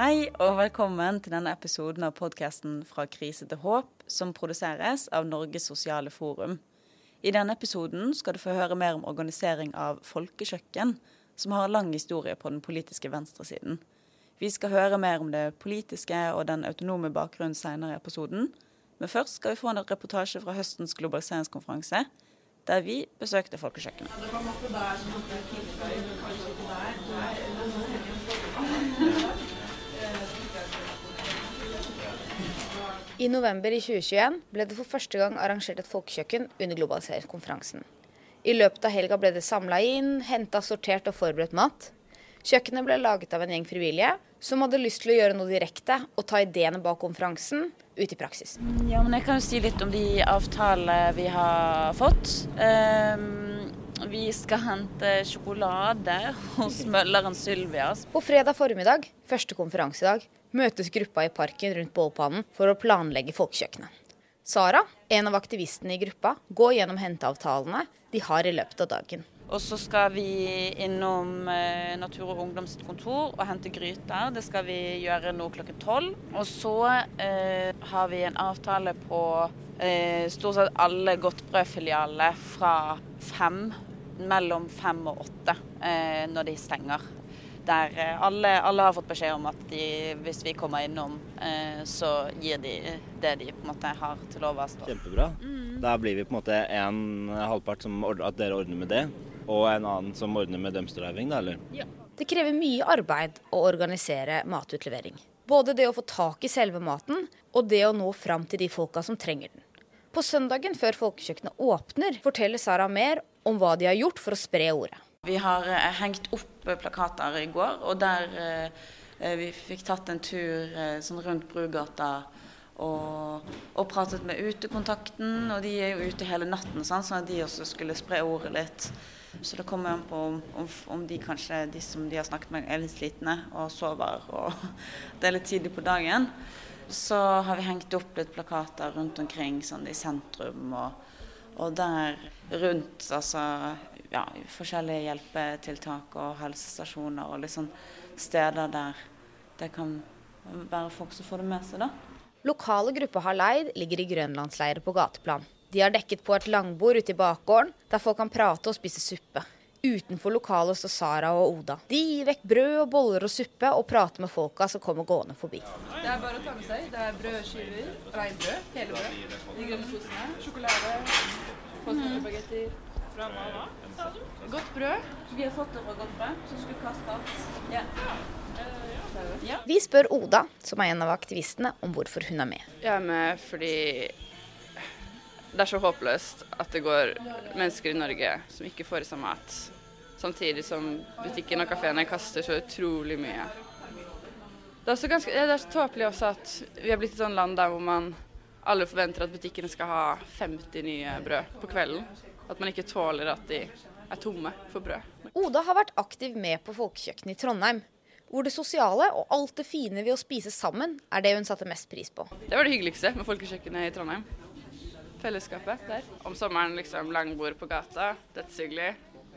Hei og velkommen til denne episoden av podkasten Fra krise til håp, som produseres av Norges sosiale forum. I denne episoden skal du få høre mer om organisering av folkekjøkken, som har lang historie på den politiske venstresiden. Vi skal høre mer om det politiske og den autonome bakgrunnen senere i episoden. Men først skal vi få en reportasje fra høstens globaliseringskonferanse, der vi besøkte folkekjøkkenet. I november i 2021 ble det for første gang arrangert et folkekjøkken under globaliseringskonferansen. I løpet av helga ble det samla inn, henta, sortert og forberedt mat. Kjøkkenet ble laget av en gjeng frivillige som hadde lyst til å gjøre noe direkte og ta ideene bak konferansen ut i praksis. Ja, men Jeg kan jo si litt om de avtalene vi har fått. Um, vi skal hente sjokolade hos mølleren Sylvias. På fredag formiddag, første konferansedag, møtes gruppa i parken rundt bålpannen for å planlegge folkekjøkkenet. Sara, en av aktivistene i gruppa, går gjennom henteavtalene de har i løpet av dagen. Og så skal vi innom eh, Natur og Ungdoms kontor og hente gryter. Det skal vi gjøre nå klokken tolv. Og så eh, har vi en avtale på eh, stort sett alle godtbrødfilialer fra fem, mellom fem og åtte eh, når de stenger der eh, alle, alle, har fått beskjed om at de, hvis vi kommer innom, eh, så gir de det de på en måte har til overs. Kjempebra. Mm. Da blir vi på en måte en halvpart som ordner, at dere ordner med det, og en annen som ordner med dumpsterdriving, da, eller? Ja. Det krever mye arbeid å organisere matutlevering. Både det å få tak i selve maten, og det å nå fram til de folka som trenger den. På søndagen før folkekjøkkenet åpner, forteller Sara mer om hva de har gjort for å spre ordet. Vi har eh, hengt opp eh, plakater i går, og der eh, vi fikk tatt en tur sånn rundt Brugata og, og, pratet med utekontakten. Og de er jo ute hele natten, sånn, sånn at de også skulle spre ordet litt. Så det kommer an på om, om, de kanskje, de som de har snakket med, er litt slitne og sover, og det er litt tidlig på dagen. Så har vi hengt opp litt plakater rundt omkring sånn i sentrum, og, og der rundt altså ja, forskjellige hjelpetiltak og helsestasjoner og liksom steder der det kan være folk som får det med seg. da. Lokale grupper har leid ligger i grønlandsleirer på gateplan. De har dekket på et langbord ute i bakgården, der folk kan prate og spise suppe. Utenfor lokalet står Sara og Oda. De gir vekk brød og boller og suppe og prater med folka som kommer gående forbi. Det er bare å ta med seg. Det er brødskiver, reinbrød, hele brød. De grønne sosene, sjokolade, påskebagetter. Fra Godt brød. Vi har fått det fra godt brød, som skulle kastes. Ja. Ja. Vi spør Oda, som er en av aktivistene, om hvorfor hun er med. Jeg er med fordi det er så håpløst at det går mennesker i Norge som ikke får i seg mat. Samtidig som butikken og kafeene kaster så utrolig mye. Det er, så ganske, det er så tåpelig også at vi har blitt et sånt land der hvor man alle forventer at butikkene skal ha 50 nye brød på kvelden. At man ikke tåler at de er tomme for brød. Oda har vært aktiv med på folkekjøkkenet i Trondheim. Hvor det sosiale og alt det fine ved å spise sammen er det hun satte mest pris på. Det var det hyggeligste med folkekjøkkenet i Trondheim. Fellesskapet der. Om sommeren liksom langbord på gata, dødshyggelig.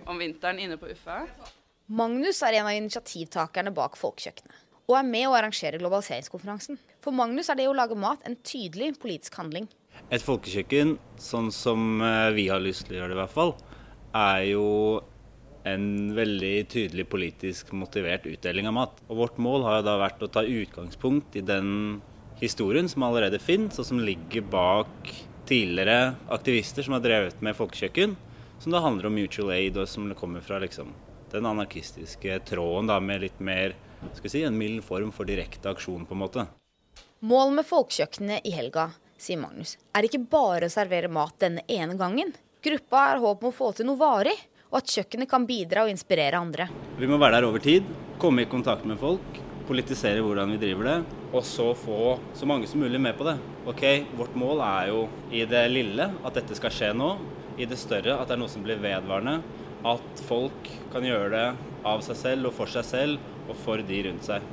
Om vinteren inne på Uffa. Magnus er en av initiativtakerne bak folkekjøkkenet. Og er med å arrangere globaliseringskonferansen. For Magnus er det å lage mat en tydelig politisk handling. Et folkekjøkken, sånn som eh, vi har lyst til å gjøre det i hvert fall, er jo en veldig tydelig politisk motivert utdeling av mat. Og vårt mål har jo da vært å ta utgangspunkt i den historien som allerede finnes, og som ligger bak tidligere aktivister som har drevet med folkekjøkken, som da handler om mutual aid, og som kommer fra liksom, den anarkistiske tråden da, med litt mer skal si, en mild form for direkte aksjon, på en måte. Målet med folkekjøkkenet i helga sier Magnus, er ikke bare å servere mat denne ene gangen. Gruppa har håp om å få til noe varig, og at kjøkkenet kan bidra og inspirere andre. Vi må være der over tid, komme i kontakt med folk, politisere hvordan vi driver det, og så få så mange som mulig med på det. Ok, Vårt mål er jo i det lille at dette skal skje nå. I det større at det er noe som blir vedvarende. At folk kan gjøre det av seg selv og for seg selv og for de rundt seg.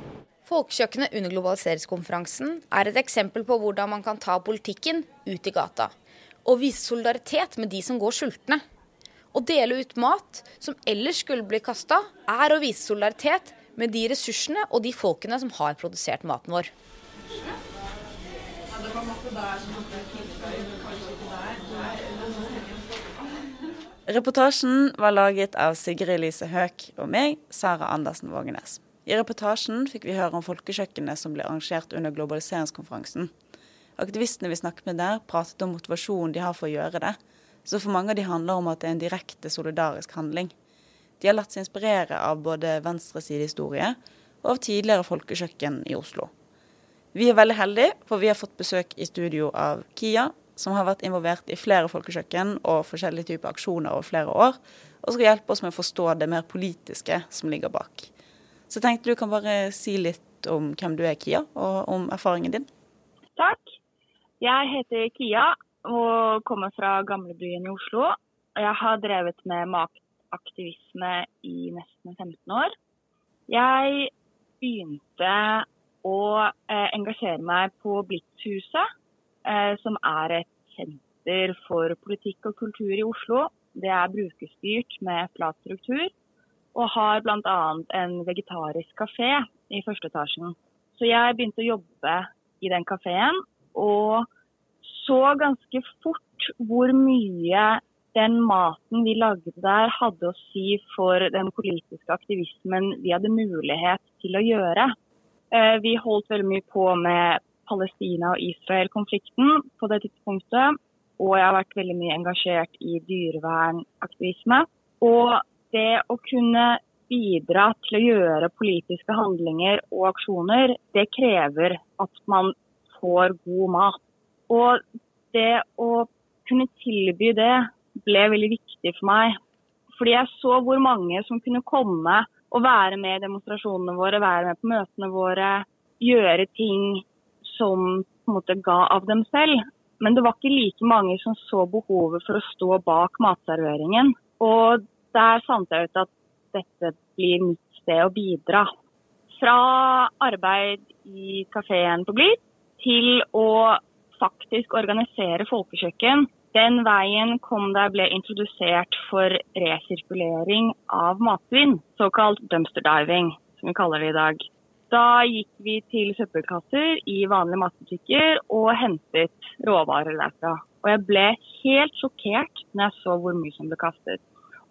Folkekjøkkenet under globaliseringskonferansen er et eksempel på hvordan man kan ta politikken ut i gata. Og vise solidaritet med de som går sultne. Å dele ut mat som ellers skulle bli kasta, er å vise solidaritet med de ressursene og de folkene som har produsert maten vår. Reportasjen var laget av Sigrid Lise Høek og meg, Sara Andersen Vågenes. I reportasjen fikk vi høre om folkekjøkkenet som ble arrangert under globaliseringskonferansen. Aktivistene vi snakket med der, pratet om motivasjonen de har for å gjøre det. Så for mange av de handler om at det er en direkte solidarisk handling. De har latt seg inspirere av både venstresidehistorie og av tidligere folkekjøkken i Oslo. Vi er veldig heldige, for vi har fått besøk i studio av Kia, som har vært involvert i flere folkekjøkken og forskjellige typer aksjoner over flere år, og skal hjelpe oss med å forstå det mer politiske som ligger bak. Så jeg tenkte du kan bare si litt om hvem du er, Kia, og om erfaringen din. Takk. Jeg heter Kia og kommer fra gamlebyen i Oslo. Jeg har drevet med maktaktivisme i nesten 15 år. Jeg begynte å eh, engasjere meg på Blitzhuset, Eh, som er et senter for politikk og kultur i Oslo. Det er brukerstyrt med flat struktur, og har bl.a. en vegetarisk kafé i første etasjen. Så jeg begynte å jobbe i den kafeen, og så ganske fort hvor mye den maten vi lagde der hadde å si for den politiske aktivismen vi hadde mulighet til å gjøre. Eh, vi holdt veldig mye på med Palestina- og Israel-konflikten på det tidspunktet. Og jeg har vært veldig mye engasjert i dyrevernaktivisme. Og det å kunne bidra til å gjøre politiske handlinger og aksjoner, det krever at man får god mat. Og det å kunne tilby det ble veldig viktig for meg. Fordi jeg så hvor mange som kunne komme og være med i demonstrasjonene våre, være med på møtene våre, gjøre ting som på en måte ga av dem selv. Men det var ikke like mange som så behovet for å stå bak matserveringen. Og der fant jeg ut at dette blir mitt sted å bidra. Fra arbeid i kafeen på Glid til å faktisk organisere folkekjøkken. Den veien kom da jeg ble introdusert for resirkulering av matsvinn, såkalt dumpster diving, som vi kaller det i dag. Da gikk vi til søppelkasser i vanlige matbutikker og hentet råvarer derfra. Og jeg ble helt sjokkert når jeg så hvor mye som ble kastet.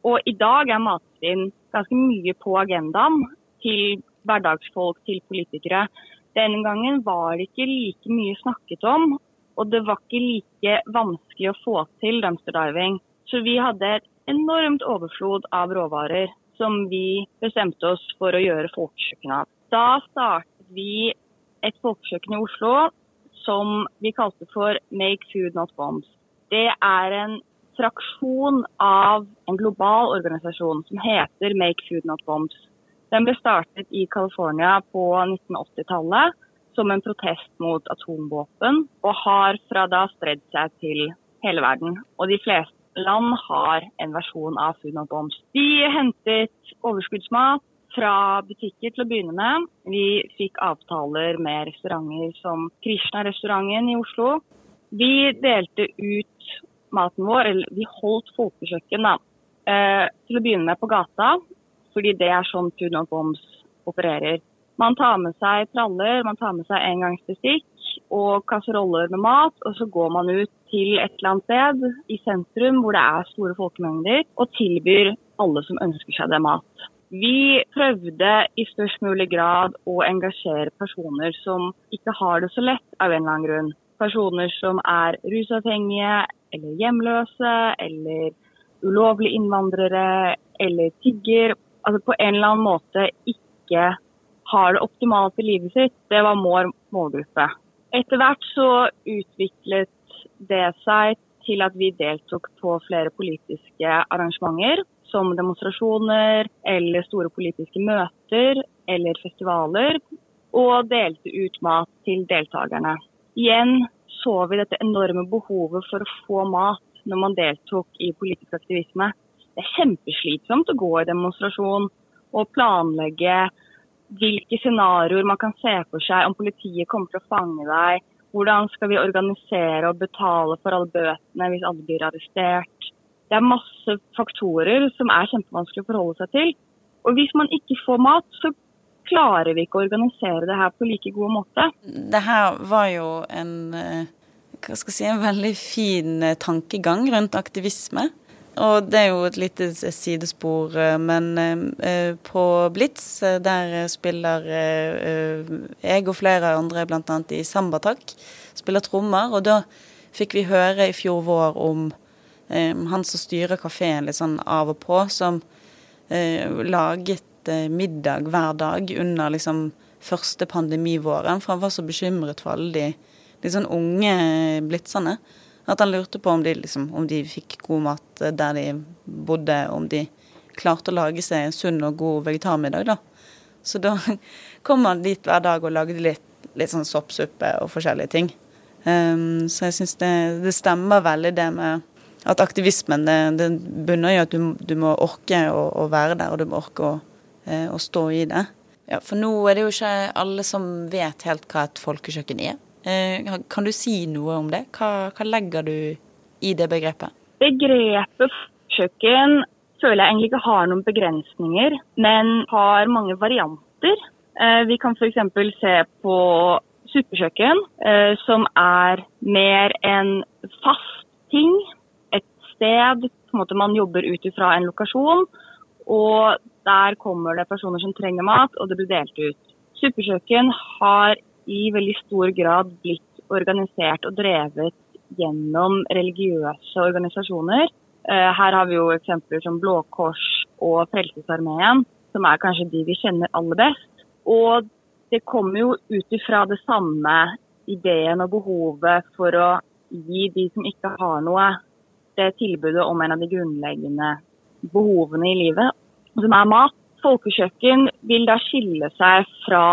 Og i dag er matsvinn ganske mye på agendaen til hverdagsfolk, til politikere. Den gangen var det ikke like mye snakket om, og det var ikke like vanskelig å få til dumpster diving. Så vi hadde et enormt overflod av råvarer som vi bestemte oss for å gjøre folkekjøkken av. Da startet vi et folkekjøkken i Oslo som vi kalte for Make Food Not Bombs. Det er en fraksjon av en global organisasjon som heter Make Food Not Bombs. Den ble startet i California på 1980-tallet som en protest mot atomvåpen, og har fra da spredd seg til hele verden. Og de fleste land har en versjon av Food Not Bombs. Vi hentet overskuddsmat fra butikker til å begynne med. Vi fikk avtaler med restauranter som Krishna-restauranten i Oslo. Vi delte ut maten vår, eller vi holdt folkekjøkken da, eh, til å begynne med på gata, fordi det er sånn Tune og Boms opererer. Man tar med seg praller, man tar med seg engangsbestikk og kasseroller med mat, og så går man ut til et eller annet sted i sentrum hvor det er store folkemengder, og tilbyr alle som ønsker seg det mat. Vi prøvde i størst mulig grad å engasjere personer som ikke har det så lett av en eller annen grunn. Personer som er rusavhengige eller hjemløse eller ulovlige innvandrere eller tigger. Altså på en eller annen måte ikke har det optimalt i livet sitt. Det var vår målgruppe. Etter hvert så utviklet det seg til at vi deltok på flere politiske arrangementer som demonstrasjoner eller store politiske møter eller festivaler, og delte ut mat til deltakerne. Igjen så vi dette enorme behovet for å få mat når man deltok i politisk aktivisme. Det er kjempeslitsomt å gå i demonstrasjon og planlegge hvilke scenarioer man kan se for seg om politiet kommer til å fange deg. Hvordan skal vi organisere og betale for alle bøtene hvis alle blir arrestert? Det er masse faktorer som er kjempevanskelig å forholde seg til. Og hvis man ikke får mat, så klarer vi ikke å organisere det her på like god måte. Det her var jo en, eh, si, en veldig fin eh, tankegang rundt aktivisme. Og det er jo et lite sidespor, eh, men på Blitz, der spiller jeg og flere andre, bl.a. i Sambatak, spiller trommer. Og da fikk vi høre i fjor vår om han som styrer kafeen litt sånn av og på, som laget middag hver dag under liksom første pandemivåren, for han var så bekymret for alle de litt sånn unge blitserne. At han lurte på om de, liksom, om de fikk god mat der de bodde, om de klarte å lage seg en sunn og god vegetarmiddag, da. Så da kom han dit hver dag og lagde litt, litt sånn soppsuppe og forskjellige ting. Um, så jeg syns det, det, stemmer veldig det med at aktivismen det, det bunner i at du, du må orke å, å, være der, og du må orke å Eh, å stå i det. Ja, for nå er det jo ikke alle som vet helt hva et folkekjøkken er. Eh, kan du si noe om det? Hva, hva legger du i det begrepet? Begrepet kjøkken føler jeg egentlig ikke har noen begrensninger, men har mange varianter. Eh, vi kan f.eks. se på suppekjøkken, som er mer en fast ting. Et sted måte man jobber ut ifra en lokasjon. Og der kommer det personer som trenger mat, og det blir delt ut. Suppekjøkken har i veldig stor grad blitt organisert og drevet gjennom religiøse organisasjoner. Eh, her har vi jo eksempler som Blå Kors og Frelsesarmeen, som er kanskje de vi kjenner aller best. Og det kommer jo ut ifra det samme ideen og behovet for å gi de som ikke har noe, det tilbudet om en av de grunnleggende behovene i livet som er mat. Folkekjøkken vil da skille seg fra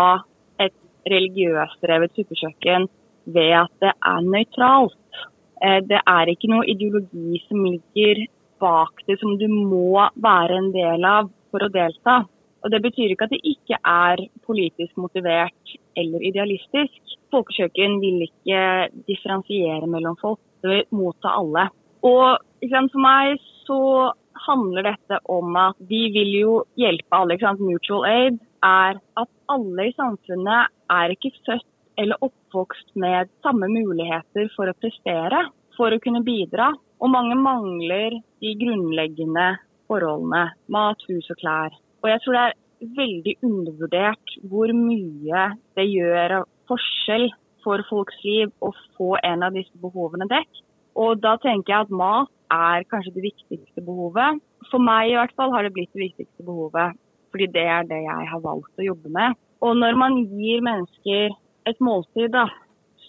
religiøst drevet superkjøkken ved at det er nøytralt. Eh, det er ikke noe ideologi som ligger bak det som du må være en del av for å delta. Og Det betyr ikke at det ikke er politisk motivert eller idealistisk. Folkekjøkken vil ikke differensiere mellom folk, det vil motta alle. Og For meg så handler dette om at vi vil jo hjelpe alle. Mutual aid er at alle i samfunnet er ikke født eller oppvokst med samme muligheter for å prestere, for å kunne bidra. Og mange mangler de grunnleggende forholdene. Mat, hus og klær. Og jeg tror det er veldig undervurdert hvor mye det gjør forskjell for folks liv å få en av disse behovene dekk. Og da tenker jeg at mat er kanskje det viktigste behovet. For meg i hvert fall har det blitt det viktigste behovet, fordi det er det jeg har valgt å jobbe med. Og når man gir mennesker et måltid, da,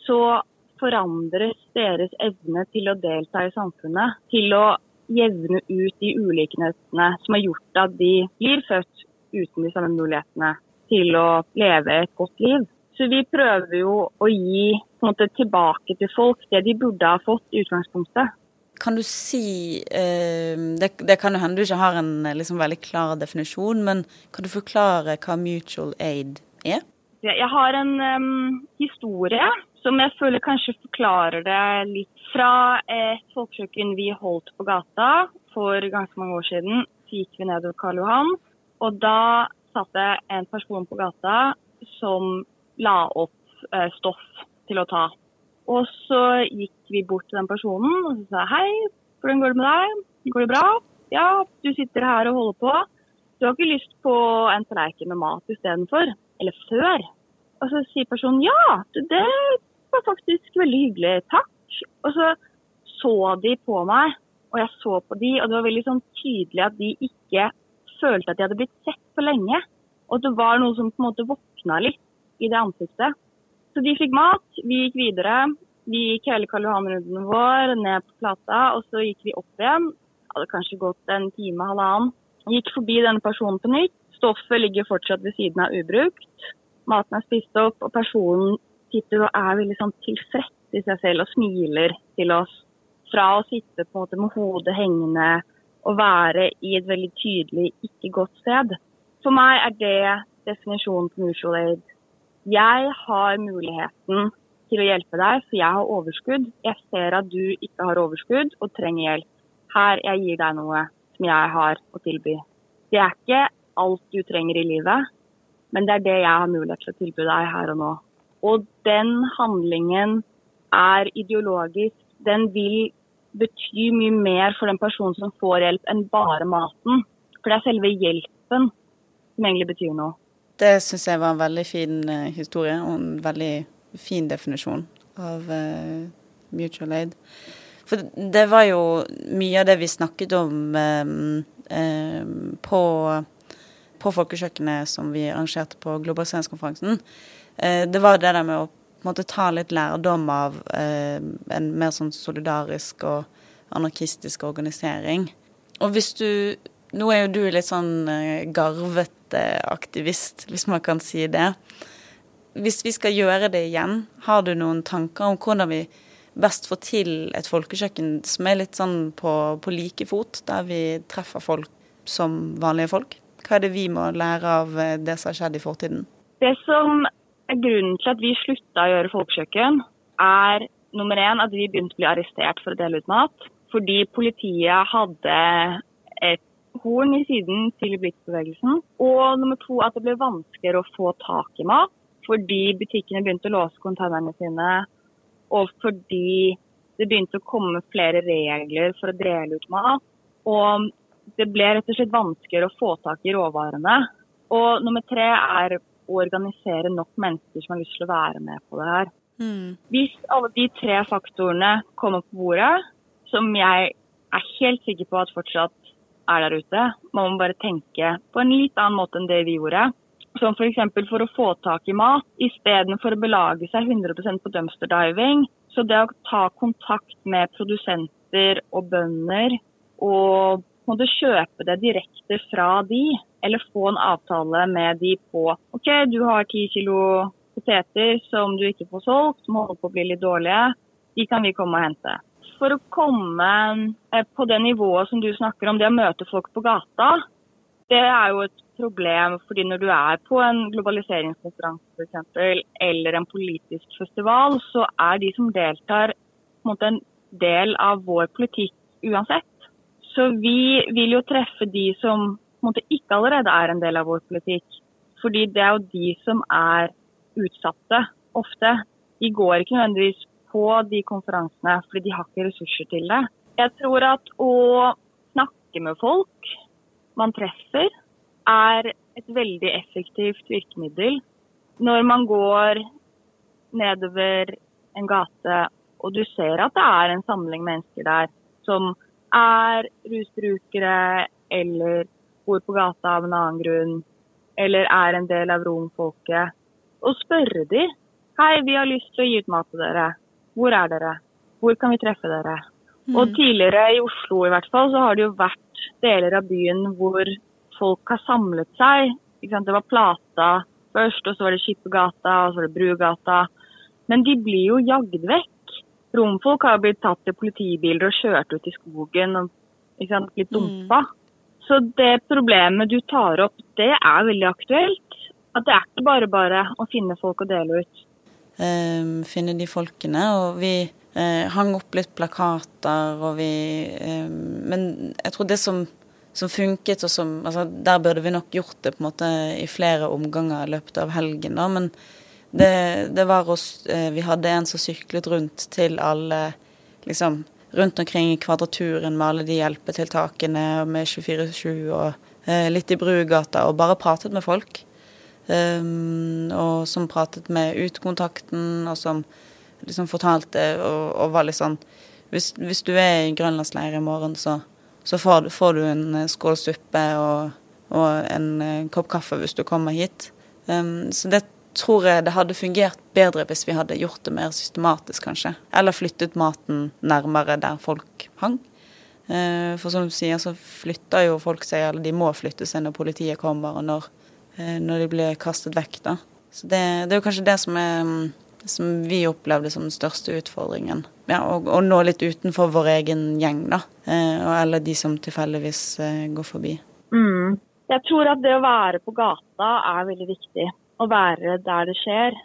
så forandres deres evne til å delta i samfunnet. Til å jevne ut de ulikhetene som har gjort at de blir født uten de samme mulighetene til å leve et godt liv. Så vi prøver jo å gi måte, tilbake til folk det de burde ha fått i utgangspunktet. Kan du si eh, det, det, kan jo hende du ikke har en liksom, veldig klar definisjon, men kan du forklare hva mutual aid er? Jeg har en um, historie som jeg føler kanskje forklarer det litt. Fra et folkekjøkken vi holdt på gata for ganske mange år siden, så gikk vi nedover Karl Johan. Og da satt det en person på gata som la opp uh, stoff til å ta. Og så gikk vi bort til den personen og så sa hei, hvordan går det med deg? Går det bra? Ja, du sitter her og holder på. Du har ikke lyst på en tallerken med mat istedenfor? Eller før? Og så sier personen ja, det var faktisk veldig hyggelig, takk. Og så så de på meg, og jeg så på de, og det var veldig sånn tydelig at de ikke følte at de hadde blitt sett for lenge. Og det var noe som på en måte våkna litt i det ansiktet. Så de fikk mat, vi gikk videre. Vi gikk hele Karl Johan-runden vår ned på Plata, og så gikk vi opp igjen. Hadde kanskje gått en time, halvannen. Gikk forbi denne personen på nytt. Stoffet ligger fortsatt ved siden av ubrukt. Maten er spist opp, og personen sitter og er veldig sånn tilfreds i seg selv og smiler til oss. Fra å sitte på en måte med hodet hengende og være i et veldig tydelig ikke godt sted. For meg er det definisjonen på mutual aid jeg har muligheten til å hjelpe deg, for jeg har overskudd. Jeg ser at du ikke har overskudd og trenger hjelp. Her, jeg gir deg noe som jeg har å tilby. Det er ikke alt du trenger i livet, men det er det jeg har mulighet til å tilby deg her og nå. Og den handlingen er ideologisk. Den vil bety mye mer for den personen som får hjelp, enn bare maten. For det er selve hjelpen som egentlig betyr noe. Det syns jeg var en veldig fin uh, historie, og en veldig fin definisjon av uh, mutual aid. For det var jo mye av det vi snakket om uh, på, på Folkekjøkkenet som vi arrangerte på globaliseringskonferansen. det var det der med å måte, ta litt lærdom av en mer sånn solidarisk og anarkistisk organisering. Og hvis du Nå er jo du litt sånn garvet aktivist, hvis man kan si det. Hvis vi skal gjøre det igjen, har du noen tanker om hvordan vi best får til et folkekjøkken som er litt sånn på, på like fot, der vi treffer folk som vanlige folk? Hva er det vi må lære av eh, det som har skjedd i fortiden? Det som er grunnen til at vi slutta å gjøre folkekjøkken, er nummer én at vi begynte å bli arrestert for å dele ut mat. Fordi politiet hadde et horn i siden til Blitz-bevegelsen. Og nummer to at det ble vanskeligere å få tak i mat fordi butikkene begynte å låse konteinerne sine, og fordi det begynte å komme flere regler for å dele ut mat. Og det ble rett og slett vanskeligere å få tak i råvarene. Og nummer tre er å organisere nok mennesker som har lyst til å være med på det her. Mm. Hvis alle de tre faktorene kommer på bordet, som jeg er helt sikker på at fortsatt er der ute. Man må bare tenke på en litt annen måte enn det vi gjorde. Som f.eks. For, for å få tak i mat, istedenfor å belage seg 100% på dumpster diving. Så det å ta kontakt med produsenter og bønder og måtte kjøpe det direkte fra de, eller få en avtale med de på OK, du har ti kilo poteter som du ikke får solgt, som holder på å bli litt dårlige. De kan vi komme og hente for å komme eh, på det nivået som du snakker om, det å møte folk på gata, det er jo et problem. fordi når du er på en globaliseringskonferanse f.eks., eller en politisk festival, så er de som deltar på en, måte, en del av vår politikk uansett. Så vi vil jo treffe de som på en måte, ikke allerede er en del av vår politikk. Fordi det er jo de som er utsatte ofte. De går ikke nødvendigvis på de konferansene, fordi de har ikke ressurser til det. Jeg tror at å snakke med folk man treffer, er et veldig effektivt virkemiddel. Når man går nedover en gate og du ser at det er en samling mennesker der som er rusbrukere eller bor på gata av en annen grunn, eller er en del av romfolket, og spørre dem Hei, vi har lyst til å gi ut mat til dere. Hvor er dere? Hvor kan vi treffe dere? Mm. Og tidligere i Oslo i hvert fall, så har det jo vært deler av byen hvor folk har samlet seg. Det var Plata først, og så var det Skippergata, og så var det Brugata. Men de blir jo jagd vekk. Romfolk har blitt tatt i politibiler og kjørt ut i skogen og blitt dumpa. Mm. Så det problemet du tar opp, det er veldig aktuelt. At det er ikke bare bare å finne folk å dele ut. Ehm, finne de folkene. Og vi eh, hang opp litt plakater, og vi ehm, Men jeg tror det som, som funket, og som altså, Der burde vi nok gjort det på en måte i flere omganger i løpet av helgen, da. Men det, det var oss eh, Vi hadde en som syklet rundt til alle liksom rundt omkring i Kvadraturen med alle de hjelpetiltakene med 24-7 og eh, litt i Brugata, og bare pratet med folk. Um, og som pratet med utekontakten, og som liksom fortalte og, og var litt sånn hvis, hvis, du er i grønlandsleir i morgen, så, så får, får, du en eh, skål suppe og, og en, eh, kopp kaffe hvis du kommer hit. Um, så det tror jeg det hadde fungert bedre hvis vi hadde gjort det mer systematisk, kanskje. Eller flyttet maten nærmere der folk hang. Uh, for som du sier, så flytter jo folk seg, eller de må flytte seg når politiet kommer, og når når de blir kastet vekk. da. Så det, det er jo kanskje det som, er, som vi opplevde som den største utfordringen. Ja, Å nå litt utenfor vår egen gjeng, da. Eh, eller de som tilfeldigvis eh, går forbi. Mm. Jeg tror at det å være på gata er veldig viktig. Å være der det skjer.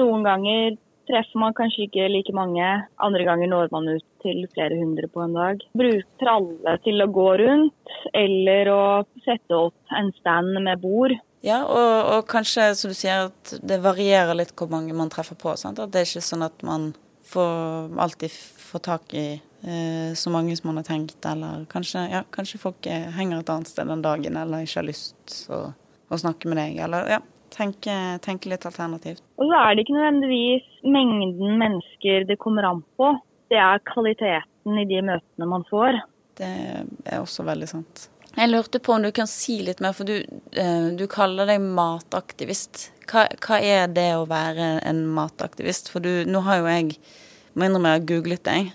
Noen ganger treffer man kanskje ikke like mange. Andre ganger når man ut til flere hundre på en dag. Bruk tralle til å gå rundt, eller å sette opp en stand med bord Ja, og, og, kanskje, som du sier, at det varierer litt hvor mange man treffer på. Sant? At det er ikke sånn at man får alltid får tak i eh, så mange som man har tenkt, eller kanskje, ja, kanskje folk henger et annet sted den dagen, eller ikke har lyst å, å snakke med deg, eller ja, tenke, tenke litt alternativt. Og så er det ikke nødvendigvis mengden mennesker det kommer an på, det er kvaliteten i de møtene man får. Det er også veldig sant. Jeg lurte på om du kan si litt mer, for du, eh, du kaller deg mataktivist. Hva, hva, er det å være en mataktivist? For du, nå har jo jeg, må innrømme jeg har googlet deg,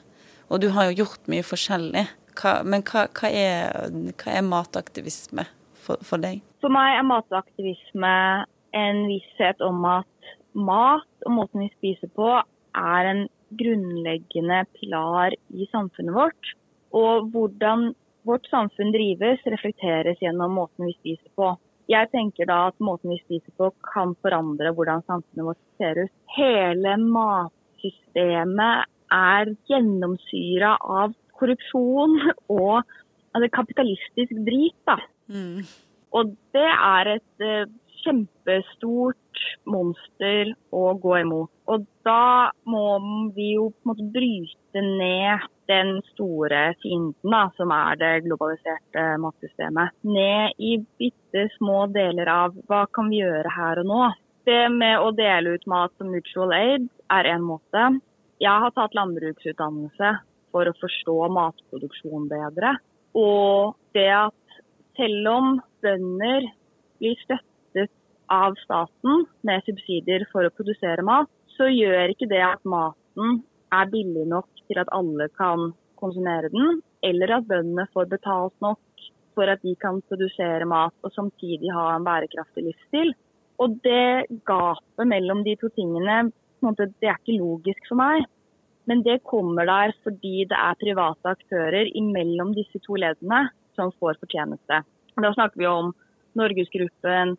og du har jo gjort mye forskjellig. Hva, men hva, hva, er, hva, er, mataktivisme for, for, deg? For meg er mataktivisme en visshet om at mat og måten vi spiser på, er en grunnleggende pilar i samfunnet vårt. Og hvordan vårt samfunn drives, reflekteres gjennom måten vi spiser på. Jeg tenker da at måten vi spiser på kan forandre hvordan samfunnet vårt ser ut. Hele matsystemet er gjennomsyra av korrupsjon og altså, kapitalistisk drit. Mm. Og det er et uh, kjempestort monster å gå imot. Og da må vi jo på en måte bryte ned den store fienden da, som er det globaliserte matsystemet, ned i bitte små deler av hva kan vi gjøre her og nå. Det med å dele ut mat som mutual aid er en måte. Jeg har tatt landbruksutdannelse for å forstå matproduksjon bedre. Og det at selv om bønder blir støttet av staten med subsidier for å produsere mat, så gjør ikke det at maten er billig nok til at alle kan konsumere den, eller at bøndene får betalt nok for at de kan produsere mat og samtidig ha en bærekraftig livsstil. Og det gapet mellom de to tingene, det er ikke logisk for meg. Men det kommer der fordi det er private aktører imellom disse to leddene som får fortjeneste. Da snakker vi om Norgesgruppen,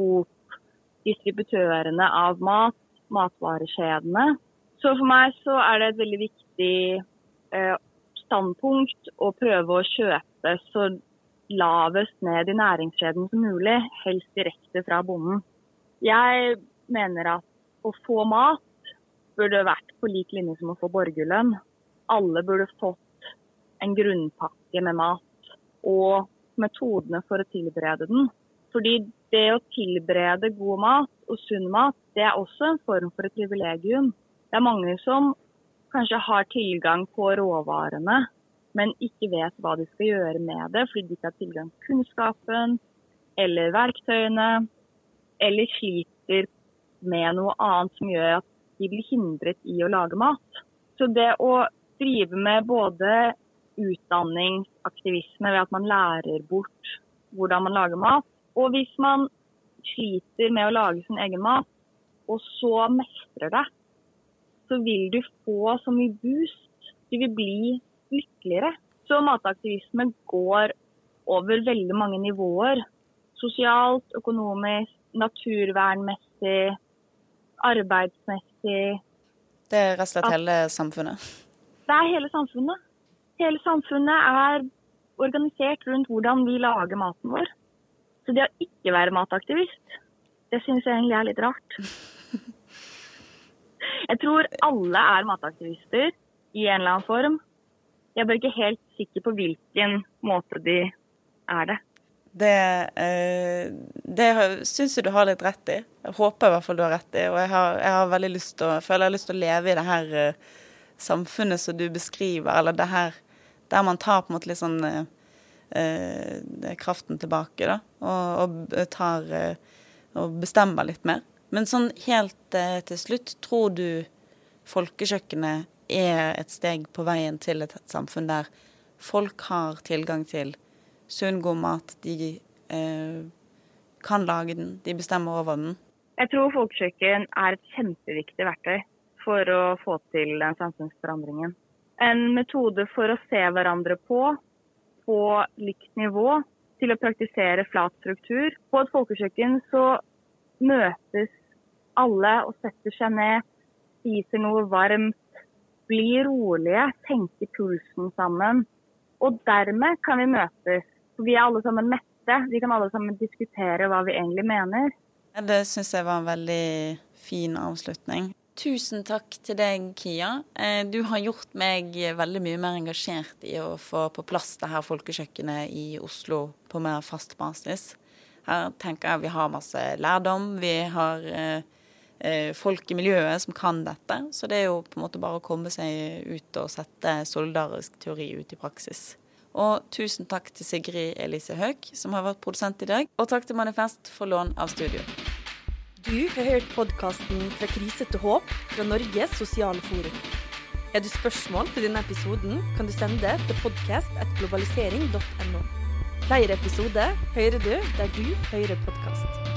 Coop, distributørene av mat, matvarekjedene. Så for meg så er det et veldig viktig eh, standpunkt å prøve å kjøpe så lavest ned i næringskjeden som mulig, helst direkte fra bonden. Jeg mener at å få mat burde vært på lik linje som å få borgerlønn. Alle burde fått en grunnpakke med mat og metodene for å tilberede den. Fordi det å tilberede god mat og sunn mat, det er også en form for et privilegium. Det er mange som kanskje har tilgang på råvarene, men ikke vet hva de skal gjøre med det fordi de ikke har tilgang til kunnskapen eller verktøyene, eller sliter med noe annet som gjør at de blir hindret i å lage mat. Så det å drive med både utdanningsaktivisme ved at man lærer bort hvordan man lager mat, og hvis man sliter med å lage sin egen mat, og så mestrer det, så vil du få så mye boost. Du vil bli lykkeligere. Så mataktivisme går over veldig mange nivåer. Sosialt, økonomisk, naturvernmessig, arbeidsmessig. Det er rett og slett hele samfunnet? Det er hele samfunnet. Hele samfunnet er organisert rundt hvordan vi lager maten vår. Så det å ikke være mataktivist, det syns jeg egentlig er litt rart. Jeg tror alle er mataktivister i en eller annen form. Jeg er bare ikke helt sikker på hvilken måte de er det. Det, eh, det syns jeg du har litt rett i. Jeg håper i hvert fall du har rett i. Og jeg har, jeg har veldig lyst til å, føler jeg har lyst til å leve i det her eh, samfunnet som du beskriver, eller det her der man tar på en måte litt sånn eh, eh kraften tilbake, da. Og, og tar og bestemmer litt mer. Men sånn helt eh, til slutt, tror du folkekjøkkenet er et steg på veien til et samfunn der folk har tilgang til sunn, god mat, de eh, kan lage den, de bestemmer over den? Jeg tror folkekjøkken er et kjempeviktig verktøy for å få til den samfunnsforandringen. En metode for å se hverandre på på likt nivå til å praktisere flat struktur. På et folkekjøkken så møtes alle og setter seg ned, spiser noe varmt, blir rolige, tenker pulsen sammen. Og dermed kan vi møtes. For vi er alle sammen mette. Vi kan alle sammen diskutere hva vi egentlig mener. Det syns jeg var en veldig fin avslutning. Tusen takk til deg, Kia. Eh, du har gjort meg veldig mye mer engasjert i å få på plass det her folkekjøkkenet i Oslo på mer fast basis. Her tenker jeg vi har masse lærdom. Vi har eh, eh, folk i miljøet som kan dette. Så det er jo på en måte bare å komme seg ut og sette solidarisk teori ut i praksis. Og tusen takk til Sigrid Elise Høeg, som har vært produsent i dag. Og takk til Manifest for lån av studio. Du har hørt podkasten 'Fra krise til håp' fra Norges sosiale forum. Har du spørsmål til denne episoden, kan du sende det til podkast.globalisering.no. Flere episoder hører du der du hører podkast.